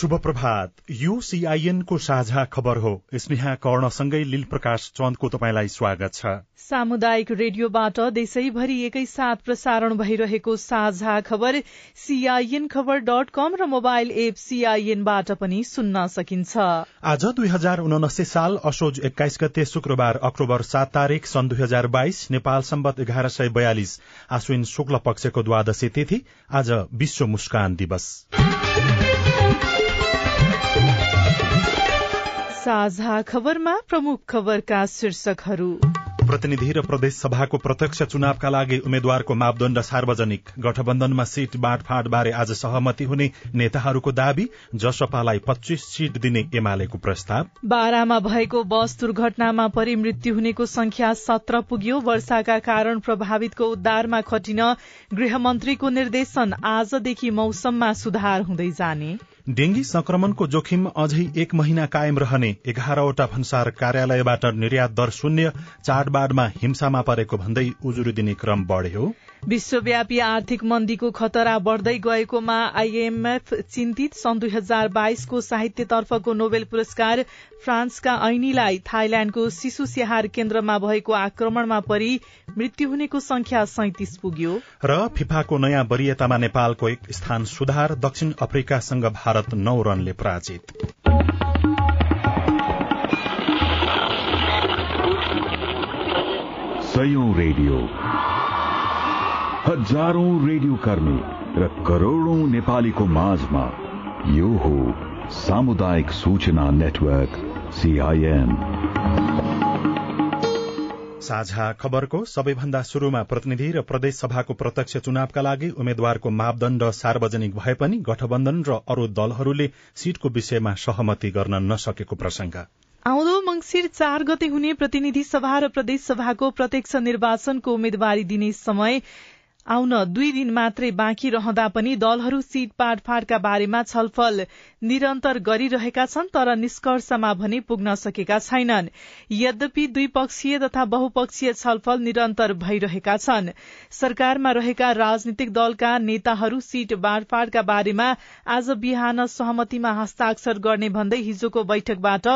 शुभ प्रभात यो सीआईएनको साझा खबर हो। स्नेहा कर्णसँगै लील प्रकाश चन्दको तपाईँलाई स्वागत छ। सामुदायिक रेडियोबाट देशैभरि एकैसाथ प्रसारण भइरहेको साझा खबर सीआईएन खबर डट कम र मोबाइल एप सीआईएनबाट पनि सुन्न सकिन्छ। आज दुई हजार उनासी साल असोज एक्काइस गते शुक्रबार अक्टोबर सात तारीक सन् दुई हजार बाइस नेपाल सम्बत एघार सय बयालिस आश्विन शुक्ल पक्षको द्वादशी तिथि आज विश्व मुस्कान दिवस। साझा खबरमा प्रमुख खबरका शीर्षकहरू। प्रतिनिधि र प्रदेश सभाको प्रत्यक्ष चुनावका लागि उम्मेद्वारको मापदण्ड सार्वजनिक। गठबन्धनमा सीट बाँडफाँड बारे आज सहमति हुने नेताहरूको दावी जसपालाई पच्चीस सीट दिने एमालेको प्रस्ताव। बारामा भएको बस दुर्घटनामा परि मृत्यु हुनेको संख्या सत्र पुग्यो। वर्षाका कारण प्रभावितको उद्धारमा खटिन गृहमन्त्रीको निर्देशन आजदेखि मौसममा सुधार हुँदै जाने। डेंगी संक्रमणको जोखिम अझै एक महिना कायम रहने एघारवटा भन्सार कार्यालयबाट निर्यात दर शून्य चाडबाडमा हिंसामा परेको भन्दै उजुरी दिने क्रम बढ़्यो। विश्वव्यापी आर्थिक मन्दीको खतरा बढ़दै गएकोमा आईएमएफ चिन्तित सन् दुई हजार बाइसको साहित्यतर्फको नोबेल पुरस्कार फ्रान्सका ऐनीलाई थाइल्याण्डको शिशु स्याहार केन्द्रमा भएको आक्रमणमा परि मृत्यु हुनेको संख्या सैतिस पुग्यो। र फिफाको नयाँ वरियतामा नेपालको एक स्थान सुधार दक्षिण अफ्रिकासँग भारत नौ रनले पराजित। रेडियो। हजारौं रेडियो कर्मी र करोड़ौं नेपालीको माझमा यो हो सामुदायिक सूचना नेटवर्क सीआईएन साझा खबरको सबैभन्दा शुरूमा प्रतिनिधि र प्रदेश सभाको प्रत्यक्ष चुनावका लागि उम्मेद्वारको मापदण्ड सार्वजनिक भए पनि गठबन्धन र अरू दलहरूले सीटको विषयमा सहमति गर्न नसकेको प्रसंग आउँदो मंगिर चार गते हुने प्रतिनिधि सभा र प्रदेश सभाको प्रत्यक्ष निर्वाचनको उम्मेद्वारी दिने समय आउन दुई दिन मात्रै बाँकी रहँदा पनि दलहरू सीट पाडफाडका बारेमा छलफल निरन्तर गरिरहेका छन् तर निष्कर्षमा भने पुग्न सकेका छैनन्। यद्यपि द्विपक्षीय तथा बहुपक्षीय छलफल निरन्तर भइरहेका छन्। सरकारमा रहेका राजनीतिक दलका नेताहरू सीट बाँडफाँडका बारेमा आज बिहान सहमतिमा हस्ताक्षर गर्ने भन्दै हिजोको बैठकबाट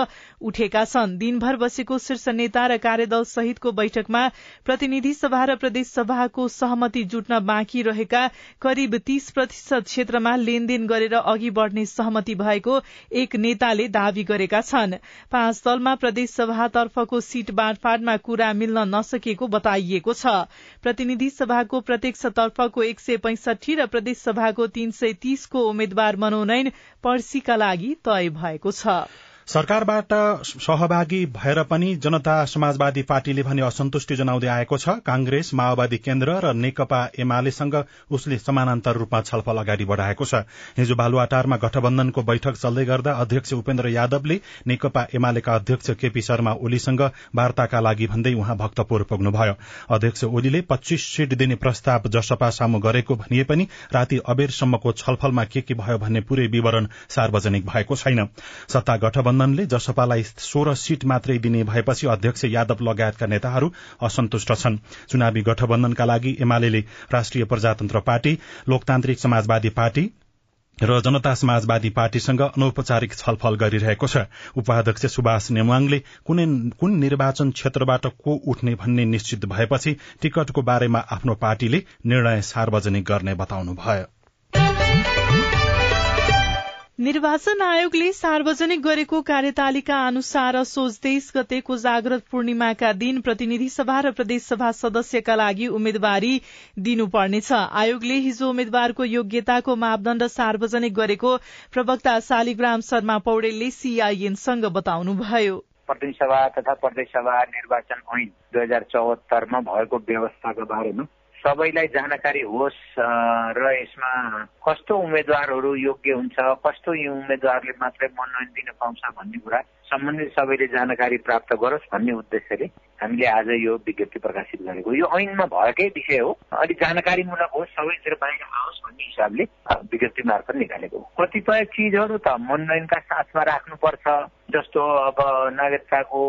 उठेका छन्। दिनभर बसेको शीर्ष नेता र कार्यदल सहितको बैठकमा प्रतिनिधि सभा र प्रदेश सभाको सहमति जुट्न बाँकी रहेका करिब तीस प्रतिशत क्षेत्रमा लेनदेन गरेर अघि बढ़ने सहमति भएको एक नेताले दावी गरेका छन्। पाँच दलमा प्रदेश सभातर्फको सीट बाँडफाँडमा कुरा मिल्न नसकेको बताइएको छ। प्रतिनिधि सभाको प्रत्यक्ष तर्फको एक सय पैंसठी र प्रदेश सभाको तीन सय तीसको उम्मेद्वार मनोनयन पर्सीका लागि तय भएको छ। सरकारबाट सहभागी भएर पनि जनता समाजवादी पार्टीले भने असन्तुष्टि जनाउँदै आएको छ। कांग्रेस माओवादी केन्द्र र नेकपा एमालेसँग उसले समानान्तर रूपमा छलफल अगाडि बढ़ाएको छ। हिजो बालुवाटारमा गठबन्धनको बैठक चल्दै गर्दा अध्यक्ष उपेन्द्र यादवले नेकपा एमालेका अध्यक्ष केपी शर्मा ओलीसँग वार्ताका लागि भन्दै उहाँ भक्तपुर पुग्नुभयो। अध्यक्ष ओलीले पच्चीस सीट दिने प्रस्ताव जसपा सामु गरेको भनिए पनि राति अबेरसम्मको छलफलमा के के भयो भन्ने पूरै विवरण सार्वजनिक भएको छैन। सत्ता गठबन्धन गठबन्धनले जसपालाई सोह्र सीट मात्रै दिने भएपछि अध्यक्ष यादव लगायतका नेताहरू असन्तुष्ट छन्। चुनावी गठबन्धनका लागि एमाले राष्ट्रिय प्रजातन्त्र पार्टी लोकतान्त्रिक समाजवादी पार्टी र जनता समाजवादी पार्टीसँग अनौपचारिक छलफल गरिरहेको छ। उपाध्यक्ष सुभाष नेवाङले कुन निर्वाचन क्षेत्रबाट को उठ्ने भन्ने निश्चित भएपछि टिकटको बारेमा आफ्नो पार्टीले निर्णय सार्वजनिक गर्ने बताउनुभयो। निर्वाचन आयोगले सार्वजनिक गरेको कार्यतालिका अनुसार सोच तेइस गतेको जागृत पूर्णिमाका दिन प्रतिनिधि सभा र प्रदेश सभा सदस्यका लागि उम्मेद्वारी दिनुपर्नेछ। आयोगले हिजो उम्मेद्वारको योग्यताको मापदण्ड सार्वजनिक गरेको प्रवक्ता शालिग्राम शर्मा पौडेलले सीआईएनसँग बताउनुभयो। प्रतिनिधि सभा तथा प्रदेश सभा निर्वाचन ऐन दुई हजार चौहत्तरमा भएको व्यवस्थाको बारेमा सबैलाई जानकारी होस् र यसमा कस्तो उम्मेद्वारहरू योग्य हुन्छ कस्तो उम्मेद्वारले मात्रै मनोनयन दिन पाउँछ भन्ने कुरा सम्बन्धित सबैले जानकारी प्राप्त गरोस् भन्ने उद्देश्यले हामीले आज यो विज्ञप्ति प्रकाशित गरेको। यो ऐनमा भएकै विषय हो। अलिक जानकारीमूलक होस् सबैतिर बाहिर आओस् हिसाबले विज्ञप्ति मार्फत निकालेको कतिपय चिजहरू त मनोनयनका साथमा राख्नुपर्छ जस्तो अब नागरिकताको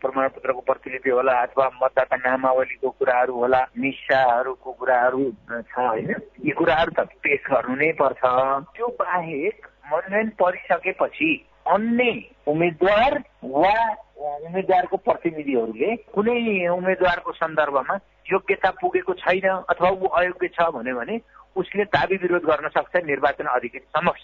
प्रमाणपत्रको प्रतिलिपि होला अथवा मतदाता नामावलीको कुराहरू होला निसाहरूको कुराहरू छ होइन? यी कुराहरू त पेश गर्नु नै पर्छ। त्यो बाहेक मनोनयन परिसकेपछि अन्य उम्मेद्वार वा उम्मेद्वारको प्रतिनिधिहरूले कुनै उम्मेद्वारको सन्दर्भमा योग्यता पुगेको छैन अथवा ऊ अयोग्य छ भन्यो भने उसले दावी विरोध गर्न सक्छ निर्वाचन अधिकारी समक्ष।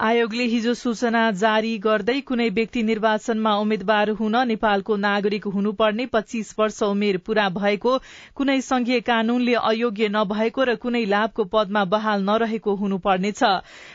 आयोगले हिजो सूचना जारी गर्दै कुनै व्यक्ति निर्वाचनमा उम्मेद्वार हुन नेपालको नागरिक हुनुपर्ने पच्चीस वर्ष उमेर पूरा भएको कुनै संघीय कानूनले अयोग्य नभएको र कुनै लाभको पदमा बहाल नरहेको हुनुपर्नेछ।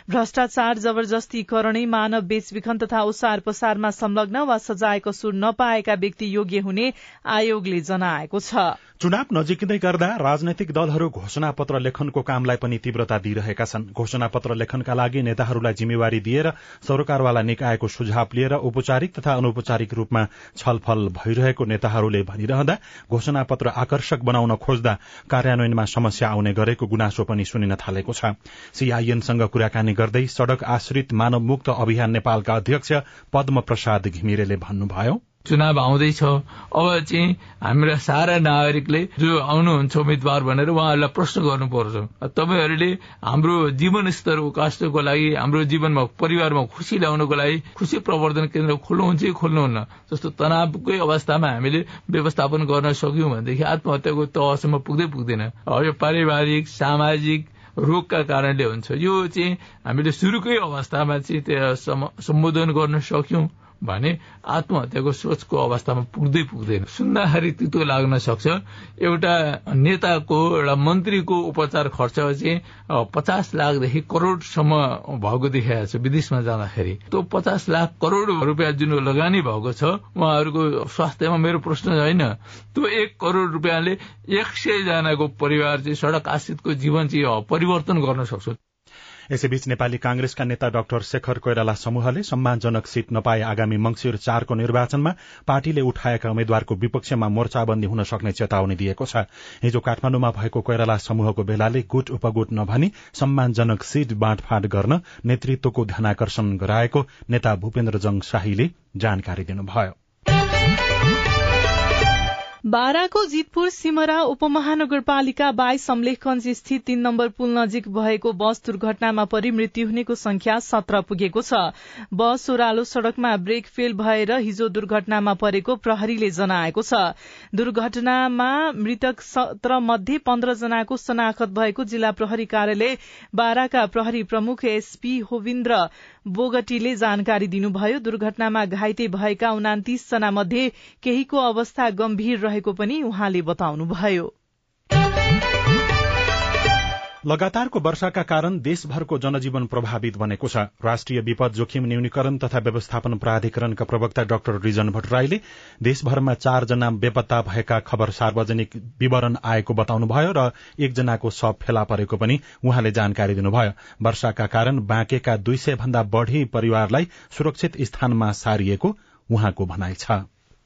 भ्रष्टाचार जबरजस्तीकरणै मानव बेचबिखन तथा ओसार पसारमा संलग्न वा सजाय कसुर नपाएका व्यक्ति योग्य हुने आयोगले जनाएको छ। चुनाव नजिकै गर्दा राजनैतिक दलहरू घोषणा पत्र लेखनको कामलाई पनि तीव्रता दिइरहेका छन्। घोषणा पत्र लेखनका लागि नेताहरूलाई जिम्मेवारी दिएर सरकारवाला निकायको सुझाव लिएर औपचारिक तथा अनौपचारिक रूपमा छलफल भइरहेको नेताहरूले भनिरहँदा घोषणा पत्र आकर्षक बनाउन खोज्दा कार्यान्वयनमा समस्या आउने गरेको गुनासो पनि सुनिन थालेको छ। सीआईएनसँग कुराकानी गर्दै सड़क आश्रित मानव मुक्त अभियान नेपालका अध्यक्ष पद्म प्रसाद घिमिरेले भन्नुभयो। चुनाव आउँदैछ। अब चाहिँ हाम्रा सारा नागरिकले जो आउनुहुन्छ उम्मेद्वार भनेर उहाँहरूलाई प्रश्न गर्नुपर्छ। तपाईँहरूले हाम्रो जीवन स्तर उकास्नको लागि हाम्रो जीवनमा परिवारमा खुसी ल्याउनको लागि खुसी प्रवर्धन केन्द्र खोल्नुहुन्छ कि खोल्नुहुन्न? जस्तो तनावकै अवस्थामा हामीले व्यवस्थापन गर्न सक्यौं भनेदेखि आत्महत्याको तहसम्म पुग्दै पुग्दैन। यो पारिवारिक सामाजिक रोगका कारणले हुन्छ। यो चाहिँ हामीले सुरुकै अवस्थामा चाहिँ सम्बोधन गर्न सक्यौं। भने आत्महत्याको सोचको अवस्थामा पुग्दै पुग्दैन। सुन्दाखेरि तितो लाग्न सक्छ। एउटा नेताको एउटा मन्त्रीको उपचार खर्च चाहिँ पचास लाखदेखि करोड़सम्म भएको देखिएको छ विदेशमा जाँदाखेरि। त्यो पचास लाख करोड़ रुपियाँ जुन लगानी भएको छ उहाँहरूको स्वास्थ्यमा मेरो प्रश्न होइन। त्यो एक करोड़ रुपियाँले एक सय जनाको परिवार चाहिँ सड़क आश्रितको जीवन चाहिँ परिवर्तन गर्न सक्छ। यसैबीच नेपाली कांग्रेसका नेता डाक्टर शेखर कोइराला समूहले सम्मानजनक सीट नपाए आगामी मंगिर चारको निर्वाचनमा पार्टीले उठाएका उम्मेद्वारको विपक्षमा मोर्चाबन्दी हुन सक्ने चेतावनी दिएको छ। हिजो काठमाण्डुमा भएको कोइराला समूहको भेलाले गुट उपगुट नभनी सम्मानजनक सीट बाँडफाँड गर्न नेतृत्वको ध्यानकर्षण गराएको नेता भूपेन्द्र जङ शाहीले जानकारी दिनुभयो। बाराको जितपुर सिमरा उपमहानगरपालिका बाइस समलेखगंज स्थित तीन नम्बर पुल नजिक भएको बस दुर्घटनामा परि मृत्यु हुनेको संख्या सत्र पुगेको छ। बस ओह्रालो सड़कमा ब्रेक फेल भएर हिजो दुर्घटनामा परेको प्रहरीले जनाएको छ। दुर्घटनामा मृतक सत्र मध्ये पन्ध्र जनाको शनाखत भएको जिल्ला प्रहरी कार्यालय बाराका प्रहरी प्रमुख एसपी होविन्द्र बोगटीले जानकारी दिनुभयो दुर्घटनामा घाइते भएका उनातिस जना मध्ये केहीको अवस्था गम्भीर रहेको पनि उहाँले बताउनुभयो। लगातारको वर्षाका कारण देशभरको जनजीवन प्रभावित बनेको छ। राष्ट्रिय विपद जोखिम न्यूनीकरण तथा व्यवस्थापन प्राधिकरणका प्रवक्ता डाक्टर रिजन भट्टराईले देशभरमा चारजना बेपत्ता भएका खबर सार्वजनिक विवरण आएको बताउनुभयो र एकजनाको शव फेला परेको पनि उहाँले जानकारी दिनुभयो। वर्षाका कारण बाँकेका दुई सय भन्दा बढ़ी परिवारलाई सुरक्षित स्थानमा सारिएको उहाँको भनाइ छ।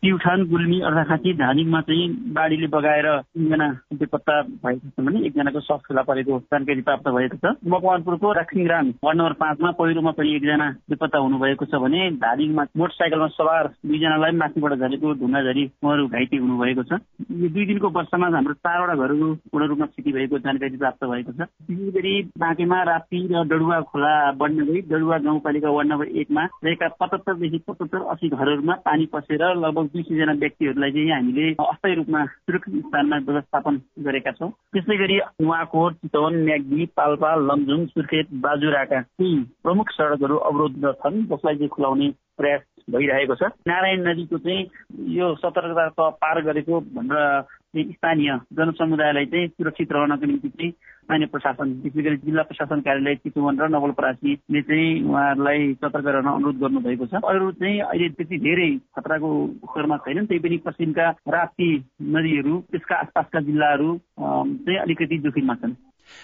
प्युठान गुल्मी अर्घाखाँची धादिङमा चाहिँ बाढीले बगाएर तिनजना बेपत्ता भएको छ भने एकजनाको सफ फेला परेको जानकारी प्राप्त भएको छ। मकवानपुरको राखिङराम वार्ड नम्बर पाँचमा पहिरोमा पनि एकजना बेपत्ता हुनुभएको छ भने धादिङमा मोटरसाइकलमा सवार दुईजनालाई माथिबाट झरेको ढुङ्गा झरी उहाँहरू घाइते हुनुभएको छ। यो दुई दिनको वर्षमा हाम्रो चारवटा घरहरू पूर्ण रूपमा क्षति भएको जानकारी प्राप्त भएको छ। विशेष गरी बाँकेमा राप्ती र डडुवा खोला बढ्न गई डडुवा गाउँपालिका वार्ड नम्बर एकमा रहेका पचहत्तरदेखि पचहत्तर अस्सी घरहरूमा पानी पसेर लगभग दुई व्यक्तिहरूलाई चाहिँ हामीले अस्थायी रूपमा सुरक्षित स्थानमा व्यवस्थापन गरेका छौँ। त्यसै गरी नुवाकोट चितवन म्याग्दी पाल्पा लमजुङ सुर्खेत बाजुराका केही प्रमुख सडकहरू अवरोध छन् जसलाई चाहिँ खुलाउने प्रयास भइरहेको छ। नारायण नदीको चाहिँ यो सतर्कता पार गरेको भनेर स्थानीय जनसमुदायलाई चाहिँ सुरक्षित रहनको निम्ति चाहिँ स्थानीय प्रशासन विशेष गरी जिल्ला प्रशासन कार्यालय चितवन र नवलपरासीले चाहिँ उहाँहरूलाई सतर्क रहन अनुरोध गर्नुभएको छ। अरू चाहिँ अहिले त्यति धेरै खतराको उखरमा छैनन् त्यही पनि पश्चिमका राप्ती नदीहरू त्यसका आसपासका जिल्लाहरू चाहिँ अलिकति जोखिममा छन्।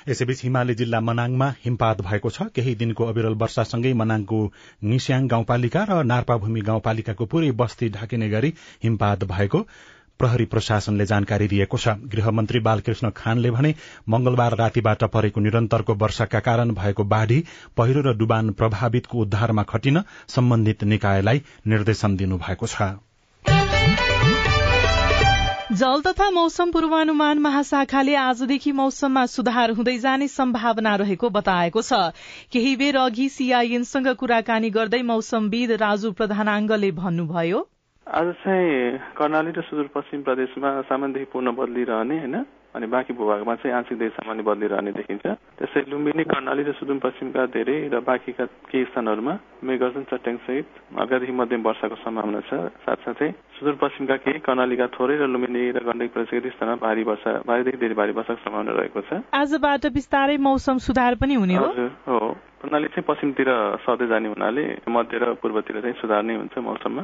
यसैबीच हिमाली जिल्ला मनाङमा हिमपात भएको छ। केही दिनको अविरल वर्षासँगै मनाङको निस्याङ गाउँपालिका र नार्पाभूमि गाउँपालिकाको पूरै बस्ती ढाकिने गरी हिमपात भएको प्रहरी प्रशासनले जानकारी दिएको छ। गृहमन्त्री बालकृष्ण खानले भने मंगलबार रातिबाट परेको निरन्तरको वर्षाका कारण भएको बाढ़ी पहिरो र डुबान प्रभावितको उद्धारमा खटिन सम्बन्धित निकायलाई निर्देशन दिनुभएको छ। जल तथा मौसम पूर्वानुमान महाशाखाले आजदेखि मौसममा सुधार हुँदै जाने सम्भावना रहेको बताएको छ। केही बेर अघि सीआईएनसँग कुराकानी गर्दै मौसमविद राजु प्रधानाङ्गले भन्नुभयो आज चाहिँ कर्णाली र सुदूरपश्चिम प्रदेशमा सामान्यदेखि पूर्ण बदलिरहने होइन? अनि बाँकी भूभागमा चाहिँ आंशिक देश सामान्य बदलिरहने देखिन्छ। त्यसै लुम्बिनी कर्णाली र सुदूरपश्चिमका धेरै र बाँकीका केही स्थानहरूमा मेघर्जन चट्याङ सहित हल्कादेखि मध्यम वर्षाको सम्भावना छ। साथसाथै सुदूरपश्चिमका केही कर्णालीका थोरै र लुम्बिनी र गण्डकी प्रदेशका केही स्थानमा भारी वर्षा भारीदेखि धेरै भारी वर्षाको सम्भावना रहेको छ। आजबाट बिस्तारै मौसम सुधार पनि हुने हो। हो। कर्णाली चाहिँ पश्चिमतिर सर्दै जाने हुनाले मध्य र पूर्वतिर चाहिँ सुधार नै हुन्छ मौसममा।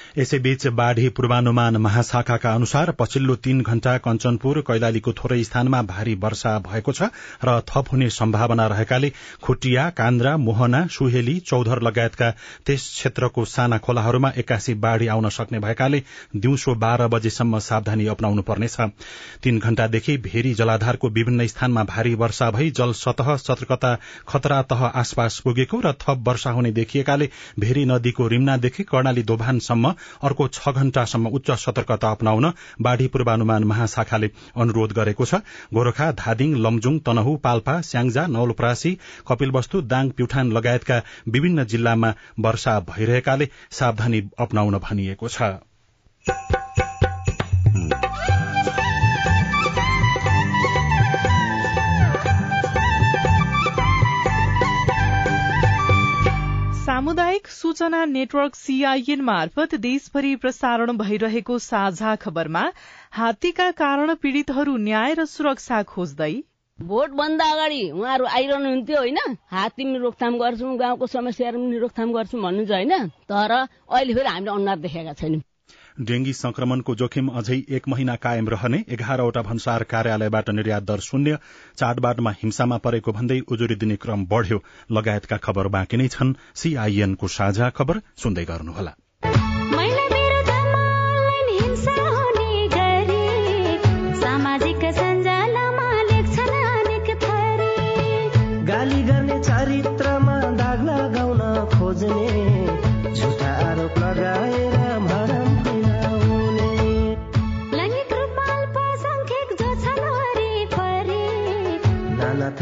यसैबीच बाढ़ी पूर्वानुमान महाशाखाका अनुसार पछिल्लो तीन घण्टा कञ्चनपुर कैलालीको थोरै स्थानमा भारी वर्षा भएको छ र थप हुने सम्भावना रहेकाले खुटिया कान्द्रा मोहना सुहेली चौधर लगायतका त्यस क्षेत्रको साना खोलाहरूमा एक्कासी बाढ़ी आउन सक्ने भएकाले दिउँसो बाह्र बजेसम्म सावधानी अपनाउनु पर्नेछ। तीन घण्टादेखि भेरी जलाधारको विभिन्न स्थानमा भारी वर्षा भई जल सतह सतर्कता खतरा तह आसपास पुगेको र थप वर्षा हुने देखिएकाले भेरी नदीको रिम्नादेखि कर्णाली दोभानसम्म अर्को छ घण्टासम्म उच्च सतर्कता अपनाउन बाढ़ी पूर्वानुमान महाशाखाले अनुरोध गरेको छ। गोरखा धादिङ लमजुङ तनहु पाल्पा स्याङ्जा नवलपरासी कपिलवस्तु दाङ प्युठान लगायतका विभिन्न जिल्लामा वर्षा भइरहेकाले सावधानी अपनाउन भनिएको छ। सामुदायिक सूचना नेटवर्क सीआईएन मार्फत देशभरि प्रसारण भइरहेको साझा खबरमा हात्तीका कारण पीड़ितहरू न्याय र सुरक्षा खोज्दै भोट भन्दा अगाडि उहाँहरू आइरहनुहुन्थ्यो होइन? हात्ती पनि रोकथाम गर्छौँ गाउँको समस्याहरू पनि रोकथाम गर्छौँ भन्नुहुन्छ होइन? तर अहिले फेरि हामीले अनुहार देखेका छैनौँ। डेंगी संक्रमणको जोखिम अझै एक महिना कायम रहने एघारवटा भन्सार कार्यालयबाट निर्यात दर शून्य चाडबाडमा हिंसामा परेको भन्दै उजुरी दिने क्रम बढ़्यो। लगायतका खबर बाँकी नै छन्। सीआईएनको साझा खबर सुन्दै गर्नुहोला। गाली गर्ने चरित्रमा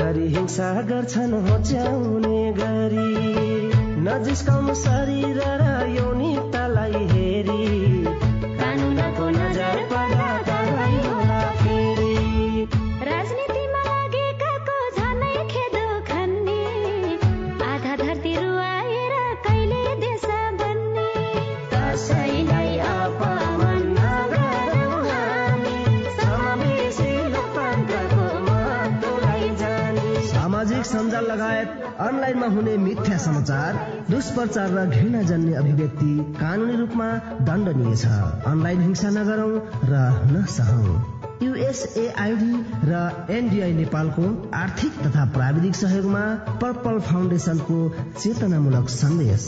थरी हिंसा गर्छन् होच्याउने गरी। नजिस्काउनु शरीर र सञ्जाल लगायत अनलाइनमा हुने मिथ्या समाचार दुष्प्रचार र घृणा जन्ने अभिव्यक्ति कानूनी रूपमा दण्डनीय छ। अनलाइन हिंसा नगरौं र नसहौं युएसएआईडी र एनडिआई नेपालको आर्थिक तथा प्राविधिक सहयोगमा पर्पल फाउन्डेसनको चेतनामूलक सन्देश।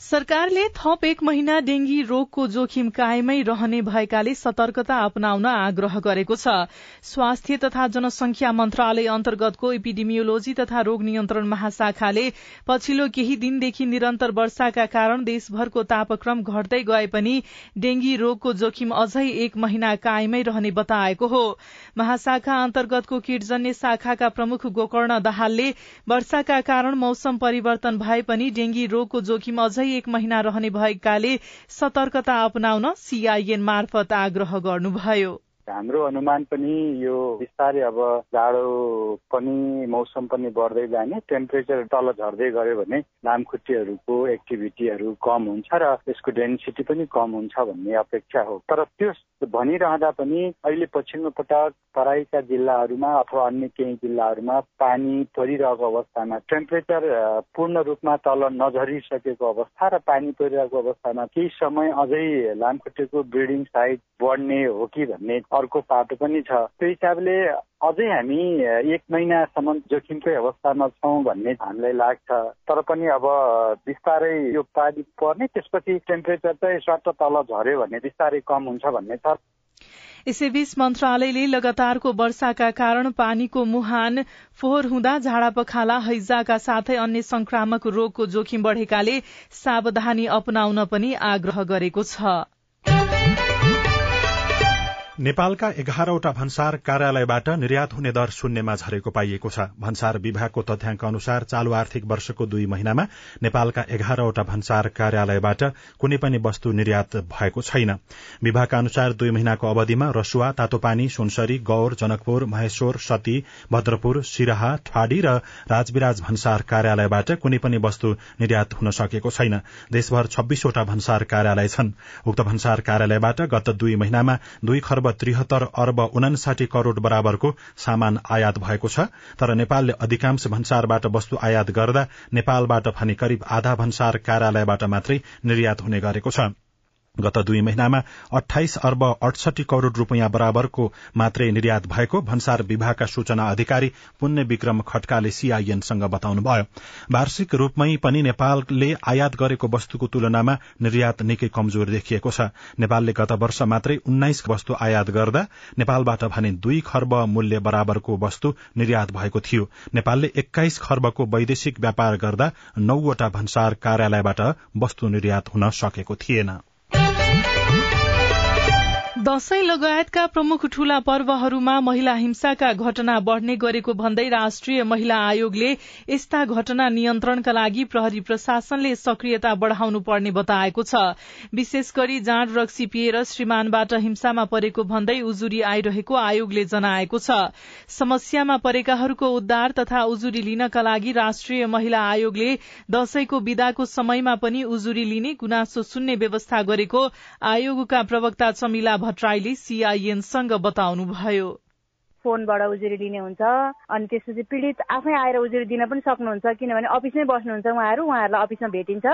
सरकारले थप एक महिना डेंगी रोगको जोखिम कायमै रहने भएकाले सतर्कता अपनाउन आग्रह गरेको छ। स्वास्थ्य तथा जनसंख्या मन्त्रालय अन्तर्गतको एपिडेमियोलोजी तथा रोग नियन्त्रण महाशाखाले पछिल्लो केही दिनदेखि निरन्तर वर्षाका कारण देशभरको तापक्रम घट्दै गए पनि डेंगी रोगको जोखिम अझै एक महिना कायमै रहने बताएको हो। महाशाखा अन्तर्गतको किटजन्य शाखाका प्रमुख गोकर्ण दाहालले वर्षाका कारण मौसम परिवर्तन भए पनि डेंगी रोगको जोखिम अझै एक महिना रहने भएकाले सतर्कता अपनाउन सीआईएन मार्फत आग्रह गर्नुभयो। हाम्रो अनुमान पनि यो बिस्तारै अब जाडो पनि मौसम पनि बढ्दै जाने टेम्परेचर तल झर्दै गयो भने लामखुट्टेहरूको एक्टिभिटीहरू कम हुन्छ र यसको डेन्सिटी पनि कम हुन्छ भन्ने अपेक्षा हो। तर त्यो भनिरहँदा पनि अहिले पछिल्लो पटक तराईका जिल्लाहरूमा अथवा अन्य केही जिल्लाहरूमा पानी परिरहेको अवस्थामा टेम्परेचर पूर्ण रूपमा तल नझरिसकेको अवस्था र पानी परिरहेको अवस्थामा केही समय अझै लामखुट्टेको ब्रिडिङ साइज बढ्ने हो कि भन्ने अर्को पाटो पनि छ। त्यो हिसाबले अझै हामी एक महिनासम्म जोखिमकै अवस्थामा छौँ भन्ने हामीलाई लाग्छ। तर पनि अब बिस्तारै यो पानी पर्ने त्यसपछि टेम्परेचर चाहिँ स्वाट तल झऱ्यो भने बिस्तारै कम हुन्छ भन्ने छ। यसैबीच मन्त्रालयले लगातारको वर्षाका कारण पानीको मुहान फोहोर हुँदा झाडा पखाला हैजाका साथै अन्य संक्रामक रोगको जोखिम बढ़ेकाले सावधानी अपनाउन पनि आग्रह गरेको छ। नेपालका एघारवटा भन्सार कार्यालयबाट निर्यात हुने दर शून्यमा झरेको पाइएको छ। भन्सार विभागको तथ्याङ्क अनुसार चालू आर्थिक वर्षको दुई महिनामा नेपालका एघारवटा भन्सार कार्यालयबाट कुनै पनि वस्तु निर्यात भएको छैन। विभागका अनुसार दुई महिनाको अवधिमा रसुवा तातोपानी सुनसरी गौर जनकपुर महेश्वर सती भद्रपुर सिराहा ठाडी र राजविराज भन्सार कार्यालयबाट कुनै पनि वस्तु निर्यात हुन सकेको छैन। देशभर छब्बीसवटा भन्सार कार्यालय छन्। उक्त भन्सार कार्यालयबाट गत दुई महिनामा दुई खर्ब त्रिहत्तर अर्ब उनासाठी करोड़ बराबरको सामान आयात भएको छ तर नेपालले अधिकांश भन्सारबाट वस्तु आयात गर्दा नेपालबाट भने करिब आधा भन्सार कार्यालयबाट मात्रै निर्यात हुने गरेको छ। गत दुई महिनामा अठाइस अर्ब अडसठी करोड़ रूपियाँ बराबरको मात्रै निर्यात भएको भन्सार विभागका सूचना अधिकारी पुण्य विक्रम खड्काले सीआईएनसँग बताउनुभयो। वार्षिक रूपमै पनि नेपालले आयात गरेको वस्तुको तुलनामा निर्यात निकै कमजोर देखिएको छ। नेपालले गत वर्ष मात्रै उन्नाइस वस्तु आयात गर्दा नेपालबाट भने दुई खर्ब मूल्य बराबरको वस्तु निर्यात भएको थियो। नेपालले एक्काइस खर्बको वैदेशिक व्यापार गर्दा नौवटा भन्सार कार्यालयबाट वस्तु निर्यात हुन सकेको थिएन। दशैं लगायतका प्रमुख ठूला पर्वहरूमा महिला हिंसाका घटना बढ़ने गरेको भन्दै राष्ट्रिय महिला आयोगले यस्ता घटना नियन्त्रणका लागि प्रहरी प्रशासनले सक्रियता बढ़ाउनु पर्ने बताएको छ। विशेष गरी जाँड रक्सी पिएर श्रीमानबाट हिंसामा परेको भन्दै उजुरी आइरहेको आयोगले जनाएको छ। समस्यामा परेकाहरूको उद्धार तथा उजुरी लिनका लागि राष्ट्रिय महिला आयोगले दशैंको विदाको समयमा पनि उजुरी लिने गुनासो सुन्ने व्यवस्था गरेको आयोगका प्रवक्ता चमिला भट्टराईले सीआईएनसँग बताउनुभयो। फोनबाट उजुरी लिने हुन्छ। अनि त्यसपछि पीडित आफै आएर उजुरी दिन पनि सक्नुहुन्छ किनभने अफिसमै बस्नुहुन्छ उहाँहरू उहाँहरूलाई अफिसमा भेटिन्छ।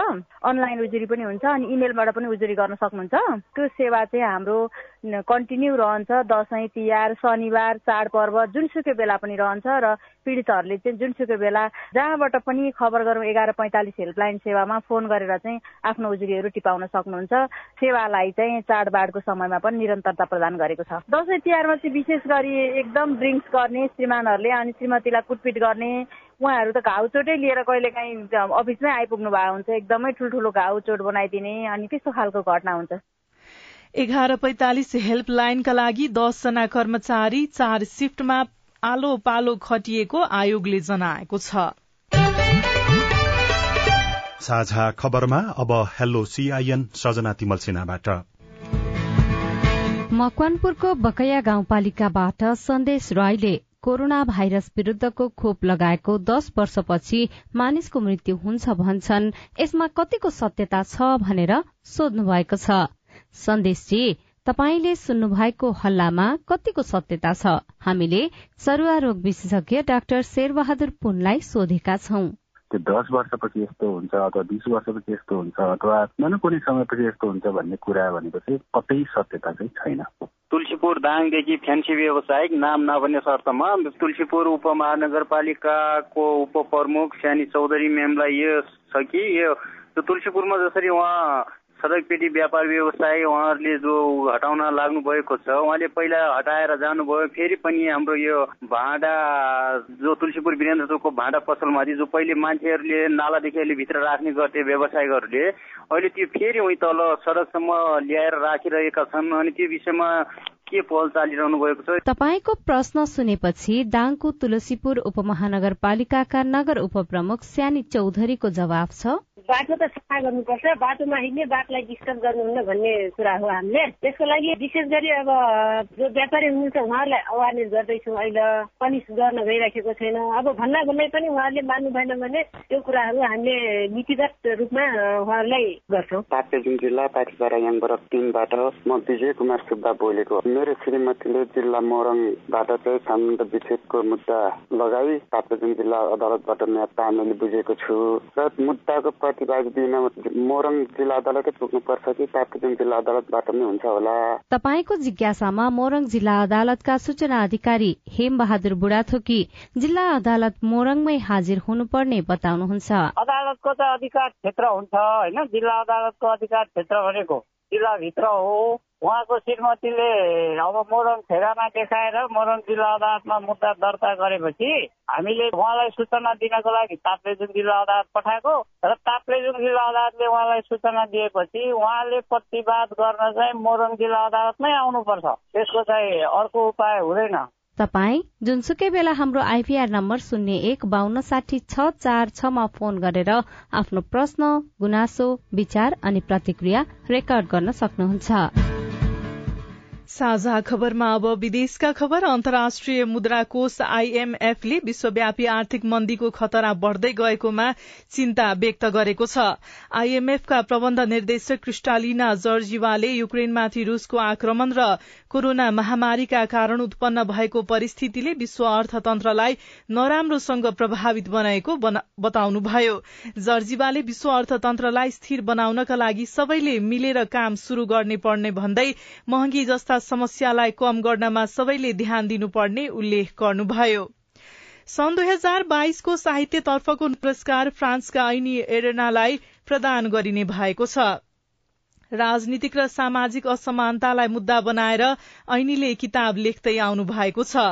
अनलाइन उजुरी पनि हुन्छ अनि इमेलबाट पनि उजुरी गर्न सक्नुहुन्छ। त्यो सेवा चाहिँ हाम्रो कन्टिन्यू रहन्छ दसैँ तिहार शनिबार चाडपर्व जुनसुकै बेला पनि रहन्छ र पीडितहरूले चाहिँ जुनसुकै बेला जहाँबाट पनि खबर गरौँ एघार पैँतालिस हेल्पलाइन सेवामा फोन गरेर चाहिँ आफ्नो उजुरीहरू टिपाउन सक्नुहुन्छ। सेवालाई चाहिँ चाडबाडको समयमा पनि निरन्तरता प्रदान गरेको छ। दसैँ तिहारमा चाहिँ विशेष गरी एकदम ड्रिङ्क्स गर्ने श्रीमानहरूले अनि श्रीमतीलाई कुटपिट गर्ने उहाँहरू त घाउ चोटै लिएर कहिले काहीँ अफिसमै आइपुग्नु भएको हुन्छ एकदमै ठुल्ठुलो घाउ चोट बनाइदिने अनि त्यस्तो खालको घटना हुन्छ। एघार पैंतालिस हेल्पलाइनका लागि दसजना कर्मचारी चार शिफ्टमा आलो पालो खटिएको आयोगले जनाएको छ। साझा खबरमा अब हेलो सीआईएन सजना तिमल सिन्हाबाट मकवानपुरको बकैया गाउँपालिकाबाट सन्देश राईले कोरोना भाइरस विरूद्धको खोप लगाएको दश वर्षपछि मानिसको मृत्यु हुन्छ भन्छन्। यसमा कतिको सत्यता छ भनेर सोध्नु भएको छ। सन्देशजी तपाईँले सुन्नुभएको हल्लामा कतिको सत्यता छ? हामीले सरुवा रोग विशेषज्ञ डाक्टर शेरबहादुर पुनलाई सोधेका छौं। त्यो दस वर्षपछि यस्तो हुन्छ अथवा बिस वर्षपछि यस्तो हुन्छ अथवा न कुनै समयपछि यस्तो हुन्छ भन्ने कुरा भनेको चाहिँ कतै सत्यता चाहिँ छैन। तुलसीपुर दाङदेखि फ्यान्सी व्यावसायिक नाम नभन्ने शर्तमा तुलसीपुर उपमहानगरपालिकाको उपप्रमुख स्यानी चौधरी म्यामलाई यो छ कि यो तुलसीपुरमा जसरी उहाँ सडक पेटी व्यापार व्यवसाय उहाँहरूले जो हटाउन लाग्नु भएको छ उहाँले पहिला हटाएर जानुभयो फेरि पनि हाम्रो यो भाँडा जो तुलसीपुर वीरेन्द्र चोकको भाँडा पसलमाथि जो पहिले मान्छेहरूले नालादेखि अहिले भित्र राख्ने गर्थे व्यवसायीहरूले अहिले त्यो फेरि उहीँ तल सडकसम्म ल्याएर राखिरहेका छन् अनि त्यो विषयमा के पहल चालिरहनु भएको छ? तपाईँको प्रश्न सुनेपछि दाङको तुलसीपुर उपमहानगरपालिकाका नगर उपप्रमुख स्यानी चौधरीको जवाब छ। बाटो त सफा गर्नुपर्छ बाटोमा हिँड्ने बाटोलाई डिस्टर्ब गर्नुहुन्न भन्ने कुरा हो हामीले। त्यसको लागि विशेष गरी अब जो व्यापारी हुनुहुन्छ उहाँहरूलाई अवेरनेस गर्दैछौँ। अहिले पनिस गर्न गइराखेको छैन। अब भन्दा भन्दै पनि उहाँहरूले मान्नु भएन भने त्यो कुराहरू हामीले नीतिगत रूपमा उहाँहरूलाई गर्छौँ। जिल्ला पार्टी कार्यालयबाट टिमबाट म विजय कुमार सुब्बा बोलेको मेरो श्रीमतीले जिल्ला मोरङबाट चाहिँ संबन्ध विच्छेदको मुद्दा लगाई ताप्लेजुङ जिल्ला अदालतबाट न्यायता मैले बुझेको छु र मुद्दाको प्रतिवाद दिन मोरङ जिल्ला अदालतै पुग्नुपर्छ कि ताप्लेजुङ जिल्ला अदालतबाट नै हुन्छ होला। तपाईँको जिज्ञासामा मोरङ जिल्ला अदालतका सूचना अधिकारी हेम बहादुर बुढाथोकी जिल्ला अदालत मोरङमै हाजिर हुनुपर्ने बताउनुहुन्छ। अदालतको त अधिकार क्षेत्र हुन्छ होइन? जिल्ला अदालतको अधिकार क्षेत्र भनेको जिल्लाभित्र हो। उहाँको श्रीमतीले अब मोरङ ठेगाना देखाएर मोरङ जिल्ला अदालतमा मुद्दा दर्ता गरेपछि हामीले उहाँलाई सूचना दिनको लागि ताप्लेजुङ जिल्ला अदालत पठाएको र ताप्लेजुङ जिल्ला अदालतले उहाँलाई सूचना दिएपछि उहाँले प्रतिवाद गर्न चाहिँ मोरङ जिल्ला अदालतमै आउनुपर्छ। त्यसको चाहिँ अर्को उपाय हुँदैन। तपाई जुनसुकै बेला हाम्रो आइपीआर नम्बर शून्य एक बान्न साठी छ चार छमा फोन गरेर आफ्नो प्रश्न गुनासो विचार अनि प्रतिक्रिया रेकर्ड गर्न सक्नुहुन्छ। साझा खबरमा अब विदेशका खबर। अन्तर्राष्ट्रिय मुद्रा कोष आईएमएफले विश्वव्यापी आर्थिक मन्दीको खतरा बढ़दै गएकोमा चिन्ता व्यक्त गरेको छ। आईएमएफका प्रबन्ध निर्देशक क्रिस्टालिना जर्जिवाले युक्रेनमाथि रूसको आक्रमण र कोरोना महामारीका कारण उत्पन्न भएको परिस्थितिले विश्व अर्थतन्त्रलाई नराम्रोसँग प्रभावित बनाएको बताउनुभयो। जर्जिवाले विश्व अर्थतन्त्रलाई स्थिर बनाउनका लागि सबैले मिलेर काम शुरू गर्ने पर्ने भन्दै महँगी जस्ता समस्यालाई कम गर्नमा सबैले ध्यान दिनुपर्ने उल्लेख गर्नुभयो। सन् दुई हजार बाइसको साहित्यतर्फको पुरस्कार फ्रान्सका ऐनी एरेनालाई प्रदान गरिने भएको छ। राजनीतिक र सामाजिक असमानतालाई मुद्दा बनाएर ऐनीले किताब लेख्दै आउनु भएको छ।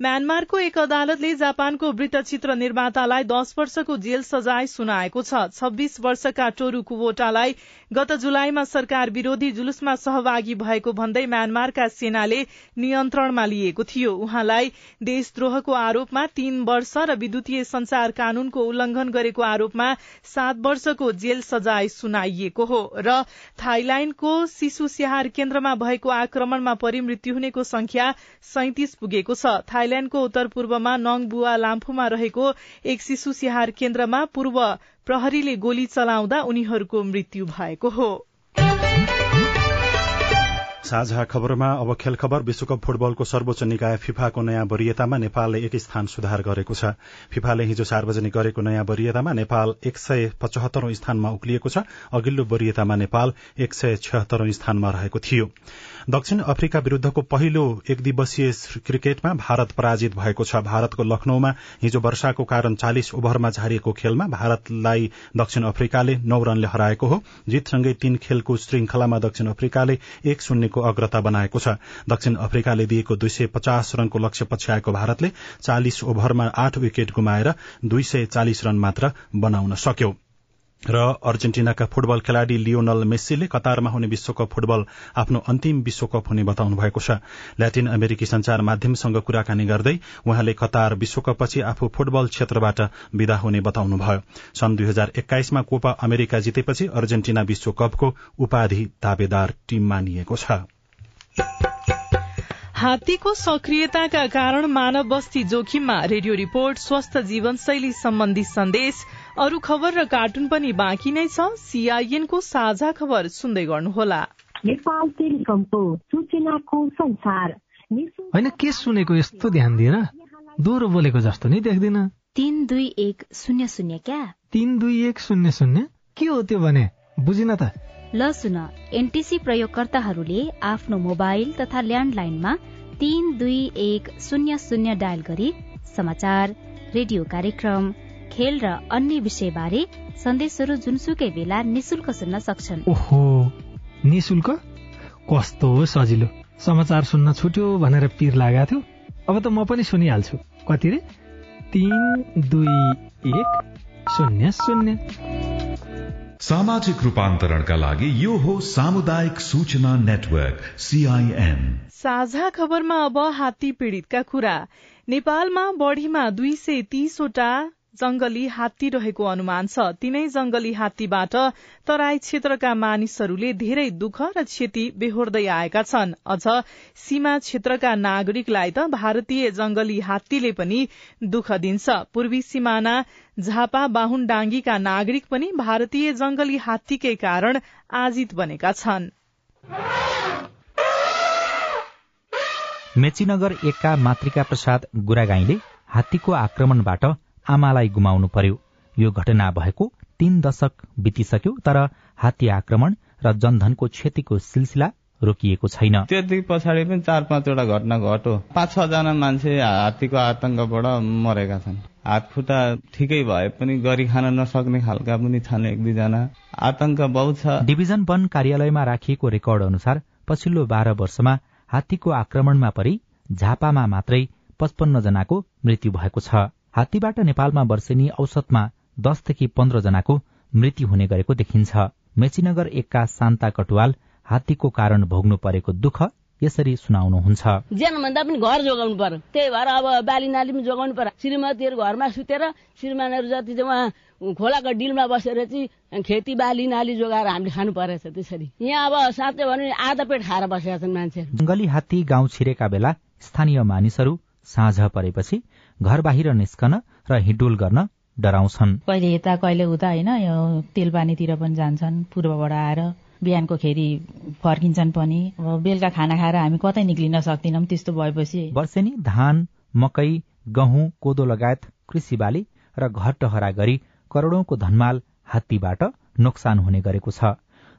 म्यानमारको एक अदालतले जापानको वृत्तचित्र निर्मातालाई दश वर्षको जेल सजाय सुनाएको छ। छब्बीस वर्षका टोरू कुवोटालाई गत जुलाईमा सरकार विरोधी जुलुसमा सहभागी भएको भन्दै म्यानमारका सेनाले नियन्त्रणमा लिएको थियो। उहाँलाई देशद्रोहको आरोपमा तीन वर्ष र विद्युतीय संचार कानूनको उल्लंघन गरेको आरोपमा सात वर्षको जेल सजाय सुनाइएको हो र थाइल्याण्डको शिशु स्याहार केन्द्रमा भएको आक्रमणमा परिमृत्यु हुनेको संख्या सैतिस पुगेको छ। थाइल्याण्डको उत्तर पूर्वमा नङबुवा लाम्फुमा रहेको एक शिशु स्याहार केन्द्रमा पूर्व प्रहरीले गोली चलाउँदा उनीहरूको मृत्यु भएको हो। साझा खबरमा अब खेल खबर विश्वकप फुटबलको सर्वोच्च निकाय फिफाको नयाँ वरियतामा नेपालले एक स्थान सुधार गरेको छ। फिफाले हिजो सार्वजनिक गरेको नयाँ वरियतामा नेपाल एक सय पचहत्तरौं स्थानमा उक्लिएको छ। अघिल्लो वरियतामा नेपाल एक सय छयत्तरौं स्थानमा रहेको थियो। दक्षिण अफ्रिका विरूद्धको पहिलो एक दिवसीय क्रिकेटमा भारत पराजित भएको छ। भारतको लखनऊमा हिजो वर्षाको कारण चालिस ओभरमा झारिएको खेलमा भारतलाई दक्षिण अफ्रिकाले नौ रनले हराएको हो। जितसँगै तीन खेलको श्रृंखलामा दक्षिण अफ्रिकाले एक शून्यको अग्रता बनाएको छ। दक्षिण अफ्रिकाले दिएको दुई सय पचास रनको लक्ष्य पछ्याएको भारतले चालिस ओभरमा आठ विकेट गुमाएर दुई सय चालिस रन मात्र बनाउन सक्यो। र अर्जेन्टिनाका फुटबल खेलाड़ी लियोनल मेस्सीले कतारमा हुने विश्वकप फुटबल आफ्नो अन्तिम विश्वकप हुने बताउनु भएको छ। ल्याटिन अमेरिकी संचार माध्यमसँग कुराकानी गर्दै उहाँले कतार विश्वकपपछि आफू फुटबल क्षेत्रबाट विदा हुने बताउनुभयो। सन् दुई हजार एक्काइसमा कोपा अमेरिका जितेपछि अर्जेन्टिना विश्वकपको उपाधि दावेदार टीम मानिएको छ। हात्तीको सक्रियताका कारण मानव बस्ती जोखिममा रेडियो रिपोर्ट स्वस्थ जीवनशैली सम्बन्धी सन्देश अरू खबर र कार्टुन पनि बाँकी नै छ। सीआईएनको साझा खबर सुन्दै गर्नुहोला। नेपाल टेलिकमको सूचनाको संसार। होइन के सुनेको यस्तो ध्यान दिएर दोहोरो बोलेको जस्तो नि देख्दिन। तीन दुई एक शून्य शून्य क्या? तीन दुई एक शून्य शून्य? के हो त्यो भने? बुझिन त। ल सुन एनटिसी प्रयोगकर्ताहरूले आफ्नो मोबाइल तथा ल्यान्डलाइनमा तीन दुई एक शून्य शून्य डायल गरी समाचार रेडियो कार्यक्रम खेल र अन्य विषय बारे सन्देशहरू जुनसुकै बेला निशुल्क सुन्न सक्छन्। ओहो निशुल्क? कस्तो सजिलो। समाचार सुन्न छुट्यो भनेर पिर लागेको थियो। अब त म पनि सुनिहाल्छु। कति रे? तीन दुई एक शून्य शून्य। सामाजिक रूपान्तरणका लागि यो हो सामुदायिक सूचना नेटवर्क सीआईएन साझा खबरमा अब हात्ती पीड़ितका कुरा। नेपालमा बढ़ीमा दुई सय तीसवटा जंगली हात्ती रहेको अनुमान छ। तीनै जंगली हात्तीबाट तराई क्षेत्रका मानिसहरूले धेरै दुःख र क्षति बेहोर्दै आएका छन्। अझ सीमा क्षेत्रका नागरिकलाई त भारतीय जंगली हात्तीले पनि दुःख दिन्छ। पूर्वी सिमाना झापा बाहुन डाङ्गीका नागरिक पनि भारतीय जंगली हात्तीकै कारण आजित बनेका छन्। मेचीनगर एकका मातृका प्रसाद गुरागाईले हात्तीको आक्रमणबाट आमालाई गुमाउनु पर्यो। यो घटना भएको तीन दशक बितिसक्यो तर हात्ती आक्रमण र जनधनको क्षतिको सिलसिला रोकिएको छैन। त्यति पछाडि पनि चार पाँचवटा घटना घट्यो। पाँच छजना मान्छे हात्तीको आतंकबाट मरेका छन्। हात खुट्टा ठिकै भए पनि गरी खान नसक्ने खालका पनि छन् एक दुईजना। आतंक बहुत छ। डिभिजन वन कार्यालयमा राखिएको रेकर्ड अनुसार पछिल्लो बाह्र वर्षमा हात्तीको आक्रमणमा परि झापामा मात्रै पचपन्न जनाको मृत्यु भएको छ। हात्तीबाट नेपालमा वर्षेनी औसतमा दसदेखि पन्ध्र जनाको मृत्यु हुने गरेको देखिन्छ। मेचीनगर एकका शान्ता कटुवाल हात्तीको कारण भोग्नु परेको दुःख यसरी सुनाउनुहुन्छ। ज्यान भन्दा पनि घर जोगाउनु पर्यो। त्यही भएर अब बाली नाली पनि जोगाउनु पर्यो। श्रीमतीहरू घरमा सुतेर श्रीमानहरू जति चाहिँ उहाँ खोलाको डिलमा बसेर चाहिँ खेती बाली नाली जोगाएर हामीले खानु परेछ त्यसरी। यहाँ अब साँच्चै भने आधा पेट खाएर बसेका छन् मान्छेहरू। जंगली हात्ती गाउँ छिरेका बेला स्थानीय मानिसहरू साँझ परेपछि घर बाहिर निस्कन र हिडुल गर्न डराउँछन्। कहिले यता कहिले उता होइन यो तेलपानीतिर पनि जान्छन् पूर्वबाट आएर बिहानको खेरि फर्किन्छन् पनि। अब बेलुका खाना खाएर हामी कतै निक्लिन सक्दैनौँ त्यस्तो भएपछि। वर्षेनी धान मकै गहुँ कोदो लगायत कृषि बाली र घर टहरा गरी करोड़ौंको धनमाल हात्तीबाट नोक्सान हुने गरेको छ।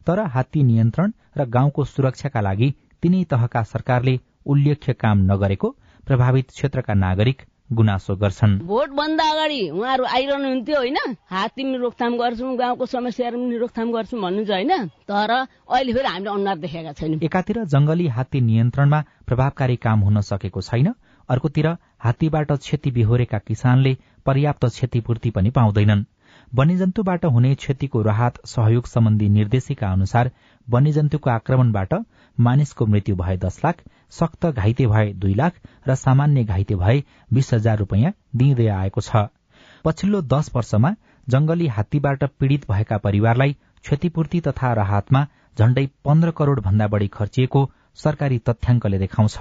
तर हात्ती नियन्त्रण र गाउँको सुरक्षाका लागि तिनै तहका सरकारले उल्लेख्य काम नगरेको प्रभावित क्षेत्रका नागरिक गुनासो गर्छन्। भोट भन्दा अगाडि उहाँहरू आइरहनुहुन्थ्यो होइन? हात्ती पनि रोकथाम गर्छौँ गाउँको समस्याहरू पनि रोकथाम गर्छौँ भन्नुहुन्छ होइन? तर अहिले फेरि हामीले अनुहार देखेका छैनौँ। एकातिर जंगली हात्ती नियन्त्रणमा प्रभावकारी काम हुन सकेको छैन। अर्कोतिर हात्तीबाट क्षति बिहोरेका किसानले पर्याप्त क्षतिपूर्ति पनि पाउँदैनन्। वन्यजन्तुबाट हुने क्षतिको राहत सहयोग सम्बन्धी निर्देशिका अनुसार वन्यजन्तुको आक्रमणबाट मानिसको मृत्यु भए दस लाख सक्त घाइते भए दुई लाख र सामान्य घाइते भए बीस हजार रूपियाँ दिइँदै आएको छ। पछिल्लो दश वर्षमा जंगली हात्तीबाट पीड़ित भएका परिवारलाई क्षतिपूर्ति तथा राहतमा झण्डै पन्ध्र करोड़ भन्दा बढ़ी खर्चिएको सरकारी तथ्याङ्कले देखाउँछ।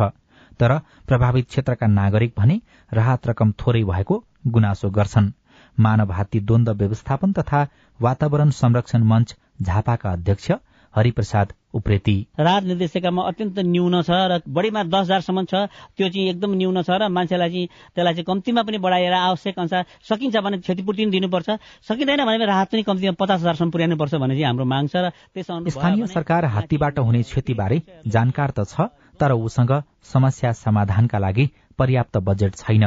तर प्रभावित क्षेत्रका नागरिक भने राहत रकम थोरै भएको गुनासो गर्छन्। मानव हात्ती द्वन्द व्यवस्थापन तथा वातावरण संरक्षण मञ्च झापाका अध्यक्ष हरिप्रसाद उप्रेती। राहत निर्देशिकामा अत्यन्त न्यून छ र बढीमा दस हजारसम्म छ। त्यो चाहिँ एकदम न्यून छ र मान्छेलाई चाहिँ त्यसलाई चाहिँ कम्तीमा पनि बढाएर आवश्यक अनुसार सकिन्छ भने क्षतिपूर्ति पनि दिनुपर्छ। सकिँदैन भने राहत पनि कम्तीमा पचास हजारसम्म पुर्याउनुपर्छ भन्ने चाहिँ हाम्रो माग छ र त्यस स्थानीय सरकार हात्तीबाट हुने क्षतिबारे जानकार त छ तर उसँग समस्या समाधानका लागि पर्याप्त बजेट छैन।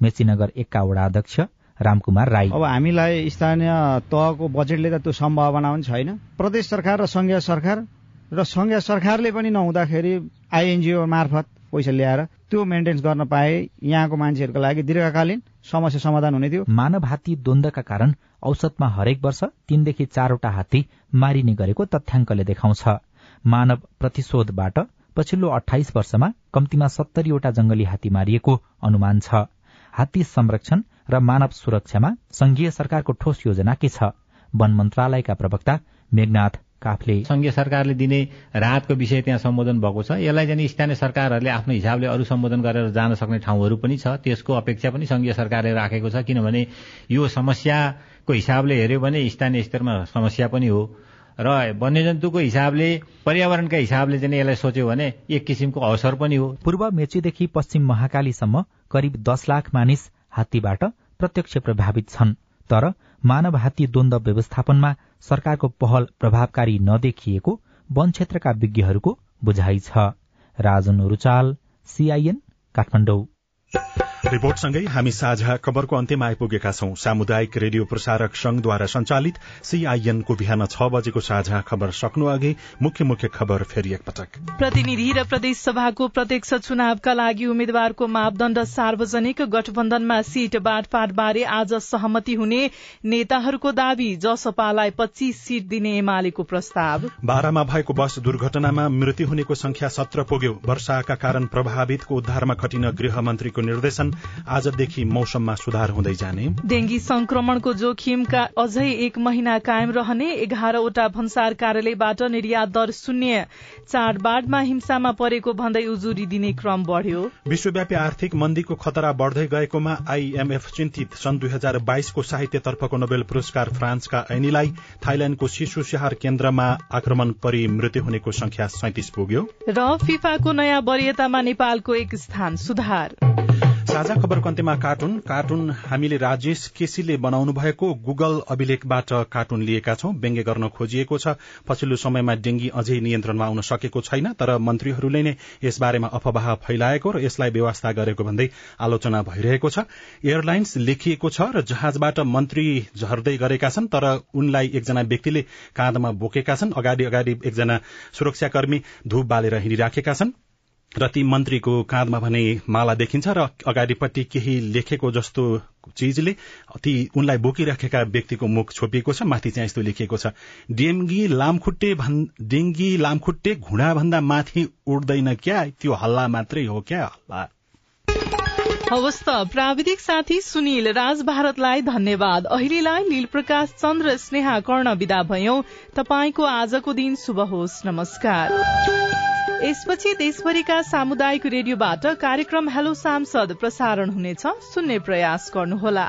मेचीनगर एकका वडा अध्यक्ष रामकुमार राई। अब हामीलाई स्थानीय तहको बजेटले त त्यो सम्भावना पनि छैन। प्रदेश सरकार र संघीय सरकार र संघीय सरकारले पनि नहुँदाखेरि आइएनजिओ मार्फत पैसा ल्याएर त्यो मेन्टेन्स गर्न पाए यहाँको मान्छेहरूको लागि दीर्घकालीन समस्या समाधान हुने थियो। मानव हात्ती द्वन्दका कारण औसतमा हरेक वर्ष तीनदेखि चारवटा हात्ती मारिने गरेको तथ्याङ्कले देखाउँछ। मानव प्रतिशोधबाट पछिल्लो अठाइस वर्षमा कम्तीमा सत्तरीवटा जंगली हात्ती मारिएको अनुमान छ। हात्ती संरक्षण र मानव सुरक्षामा संघीय सरकारको ठोस योजना के छ? वन मन्त्रालयका प्रवक्ता मेघनाथ काफले। संघीय सरकारले दिने राहतको विषय त्यहाँ सम्बोधन भएको छ। यसलाई चाहिँ स्थानीय सरकारहरूले आफ्नो हिसाबले अरू सम्बोधन गरेर जान सक्ने ठाउँहरू पनि छ। त्यसको अपेक्षा पनि संघीय सरकारले राखेको छ किनभने यो समस्याको हिसाबले हेऱ्यो भने स्थानीय स्तरमा समस्या पनि हो। र वन्यजन्तुको हिसाबले पर्यावरणका हिसाबले चाहिँ यसलाई सोच्यो भने एक किसिमको अवसर पनि हो। पूर्व मेचीदेखि पश्चिम महाकालीसम्म करिब दस लाख मानिस हात्तीबाट प्रत्यक्ष प्रभावित छन्। तर मानव हात्ती द्वन्द व्यवस्थापनमा सरकारको पहल प्रभावकारी नदेखिएको वन क्षेत्रका विज्ञहरूको बुझाइ छ। राजन रुचाल सीआईएन काठमाडौँ। रिपोर्टसँगै हामी साझा खबरको अन्त्यमा आइपुगेका छौं। सामुदायिक रेडियो प्रसारक संघद्वारा संचालित सीआईएनको बिहान छ बजेको साझा खबर सक्नु अघि मुख्य मुख्य खबर फेरि एकपटक। प्रतिनिधि र प्रदेश सभाको प्रत्यक्ष चुनावका लागि उम्मेद्वारको मापदण्ड सार्वजनिक गठबन्धनमा सीट बाँडफाँड बारे आज सहमति हुने नेताहरूको दावी जसपालाई पच्चीस सीट दिने एमालेको प्रस्ताव। बाह्रमा भएको बस दुर्घटनामा मृत्यु हुनेको संख्या सत्र पुग्यो। वर्षाका कारण प्रभावितको उद्धारमा खटिन गृह मन्त्रीको निर्देशन। आजदेखि मौसममा सुधार हुँदै जाने। डेंगी संक्रमणको जोखिमका अझै एक महिना कायम रहने एघारवटा भन्सार कार्यालयबाट निर्यात दर शून्य। चाडबाडमा हिंसामा परेको भन्दै उजुरी दिने क्रम बढ़्यो। विश्वव्यापी आर्थिक मन्दीको खतरा बढ़दै गएकोमा आईएमएफ चिन्तित। सन् दुई हजार बाइसको साहित्यतर्फको नोबेल पुरस्कार फ्रान्सका ऐनीलाई थाइल्याण्डको शिशु स्याहार केन्द्रमा आक्रमण परि मृत्यु हुनेको संख्या सैतिस पुग्यो। र फिफाको नयाँ वरियतामा नेपालको एक स्थान सुधार। साझा खबरको अन्त्यमा कार्टुन। कार्टुन हामीले राजेश केसीले बनाउनु भएको गुगल अभिलेखबाट कार्टुन लिएका छौं। व्यङ्ग्य गर्न खोजिएको छ। पछिल्लो समयमा डेंगी अझै नियन्त्रणमा आउन सकेको छैन तर मन्त्रीहरूले नै यसबारेमा अफवाह फैलाएको र यसलाई व्यवस्था गरेको भन्दै आलोचना भइरहेको छ। एयरलाइन्स लेखिएको छ र जहाजबाट मन्त्री झर्दै गरेका छन् तर उनलाई एकजना व्यक्तिले काँधमा बोकेका छन्। अगाडि अगाडि एकजना सुरक्षाकर्मी धूप बालेर हिँडिराखेका छन्। र ती मन्त्रीको काँधमा भने माला देखिन्छ र अगाडिपट्टि केही लेखेको जस्तो चीजले ती उनलाई बोकिराखेका व्यक्तिको मुख छोपिएको छ माथि चाहिँ यस्तो लेखिएको छ डेङ्गी लामखुट्टे डेङ्गी लामखुट्टे घुँडा भन्दा माथि उड्दैन क्या? त्यो हल्ला मात्रै हो क्या? हल्ला। हवस् त प्राविधिक साथी सुनिल राज भारतलाई धन्यवाद। अहिलेलाई लील प्रकाश चन्द्र स्नेहा कर्ण विदा भयौं। तपाईँको आजको दिन शुभ होस्। नमस्कार। यसपछि देशभरिका सामुदायिक रेडियोबाट कार्यक्रम हेलो सांसद प्रसारण हुनेछ। सुन्ने प्रयास गर्नुहोला।